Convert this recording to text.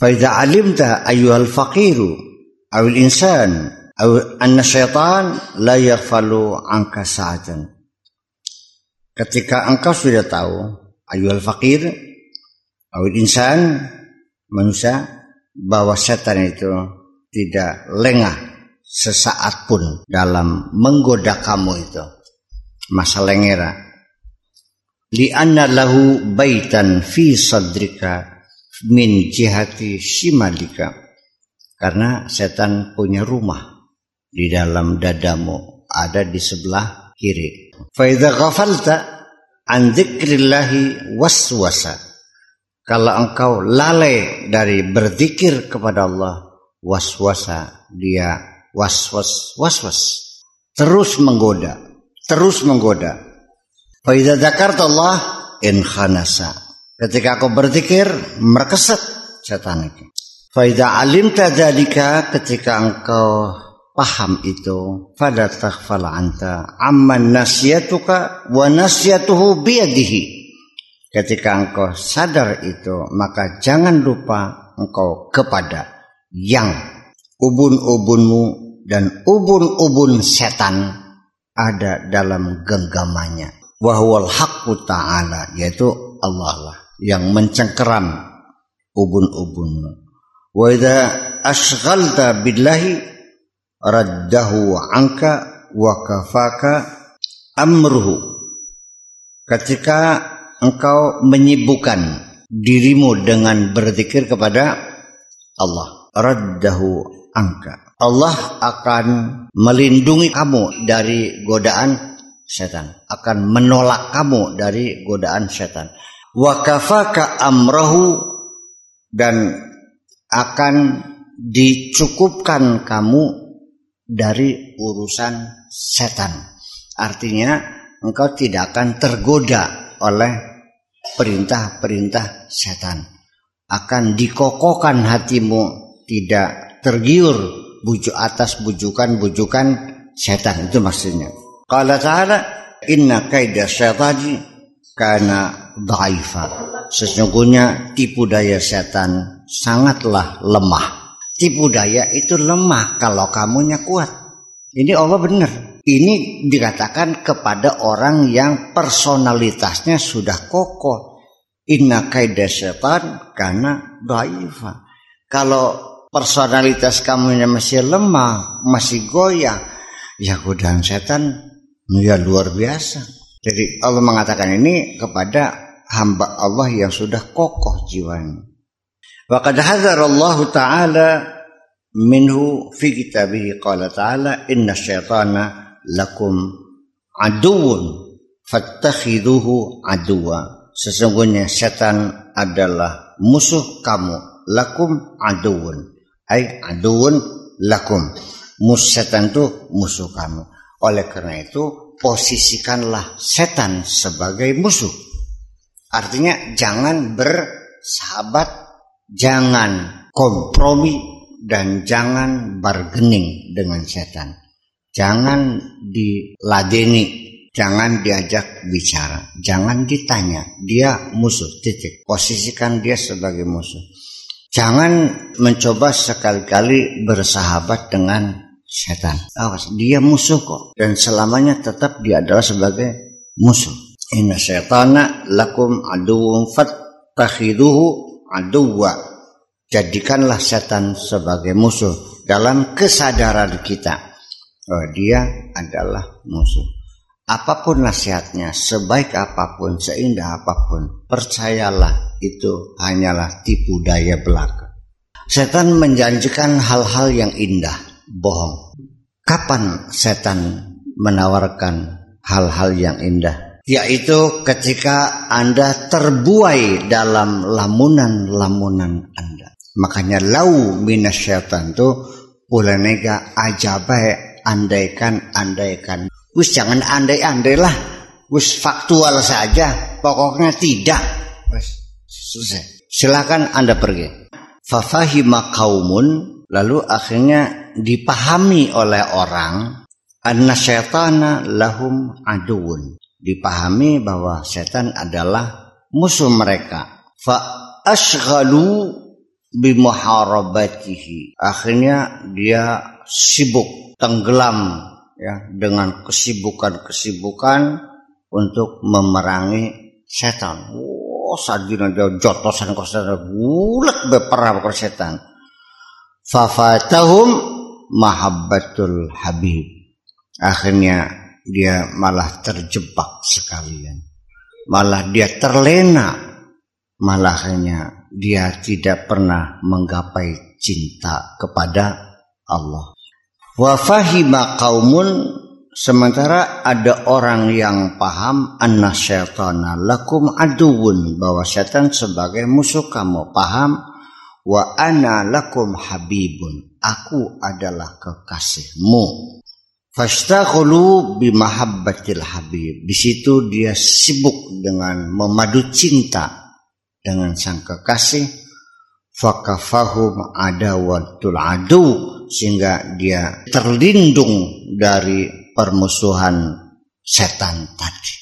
Faiza alimta ayyuhal faqiru awil insan aw anna syaitan la yaghfalu anka sa'atan. Ketika engkau sudah tahu ayuhal fakir awil insan manusia bahwa setan itu tidak lengah sesaat pun dalam menggoda kamu itu masa lengera li'anna lahu baitan fi sadrika min jihati shimalika karena setan punya rumah di dalam dadamu ada di sebelah kiri Faida ghafalta an dzikrillahi waswasa. Kalau engkau lalai dari berzikir kepada Allah, waswasa dia waswas waswas terus menggoda, terus menggoda. Faida dzakarta Allah in khanasa. Ketika kau berzikir, merkesat setan itu. Faida alimta dzalika ketika engkau paham itu fala taghfal anta amman nasyatuka wa biyadihi. Ketika engkau sadar itu maka jangan lupa engkau kepada yang ubun-ubunmu dan ubun-ubun setan ada dalam genggamannya. Wahwal haqqu ta'ala yaitu Allah lah yang mencengkeram ubun-ubunmu wa idza ashghalta billahi raddahu angka wa kafaka amruhu. Ketika engkau menyibukkan dirimu dengan berzikir kepada Allah raddahu angka Allah akan melindungi kamu dari godaan setan. Akan menolak kamu dari godaan setan wa kafaka amrahu dan akan dicukupkan kamu dari urusan setan. Artinya engkau tidak akan tergoda oleh perintah-perintah setan. Akan dikokohkan hatimu tidak tergiur bujuk atas bujukan-bujukan setan itu maksudnya. Qala ta'ala inna kaida syaitani kana dhaifa. Sesungguhnya tipu daya setan sangatlah lemah. Tipu daya itu lemah kalau kamunya kuat. Ini Allah benar. Ini dikatakan kepada orang yang personalitasnya sudah kokoh. Inna kaida setan karena daifa. Kalau personalitas kamunya masih lemah, masih goyah, ya godaan setan ya luar biasa. Jadi Allah mengatakan ini kepada hamba Allah yang sudah kokoh jiwanya. Wa qad Allah taala minhu fi kitabih qala ta'ala inna syaitana lakum aduun fattakhiduhu aduwa. Sesungguhnya setan adalah musuh kamu lakum aduun. Ai aduun lakum. Mus setan itu musuh kamu. Oleh karena itu posisikanlah setan sebagai musuh artinya jangan bersahabat jangan kompromi dan jangan bargaining dengan setan. Jangan diladeni, jangan diajak bicara, jangan ditanya. Dia musuh, titik. Posisikan dia sebagai musuh. Jangan mencoba sekali-kali bersahabat dengan setan. Awas, dia musuh kok. Dan selamanya tetap dia adalah sebagai musuh. Inna syaitana lakum aduwum fattakhiduhu aduwa jadikanlah setan sebagai musuh dalam kesadaran kita. Oh dia adalah musuh. Apa pun nasihatnya sebaik apa pun seindah apa pun percayalah itu hanyalah tipu daya belaka. Setan menjanjikan hal-hal yang indah bohong. Kapan setan menawarkan hal-hal yang indah yaitu ketika Anda terbuai dalam lamunan-lamunan Anda. Makanya lau minasyaitan itu ulanega ajabai andaikan andaikan. Wis jangan andai-andai lah. Wis faktual saja. Pokoknya tidak. Wis selesai. Silakan Anda pergi. Fafahima kaumun lalu akhirnya dipahami oleh orang anna syaitana lahum aduun dipahami bahwa setan adalah musuh mereka fa ashghalu bimuharabatihi. Akhirnya dia sibuk tenggelam ya dengan kesibukan-kesibukan untuk memerangi setan. Oh, sadina dia jotosan ke setan, gulek beperang ke setan. Fafatahum mahabbatul habib. Akhirnya dia malah terjebak sekalian. Malah dia terlena. Malah hanya dia tidak pernah menggapai cinta kepada Allah. Wa fahima qaumun sementara ada orang yang paham anna syaitana lakum aduun bahwa setan sebagai musuh kamu paham wa ana lakum habibun aku adalah kekasihmu fastaghulu bimahabbatil habib di situ dia sibuk dengan memadu cinta dengan sang kekasih fakafahum adawatul adu sehingga dia terlindung dari permusuhan setan tadi.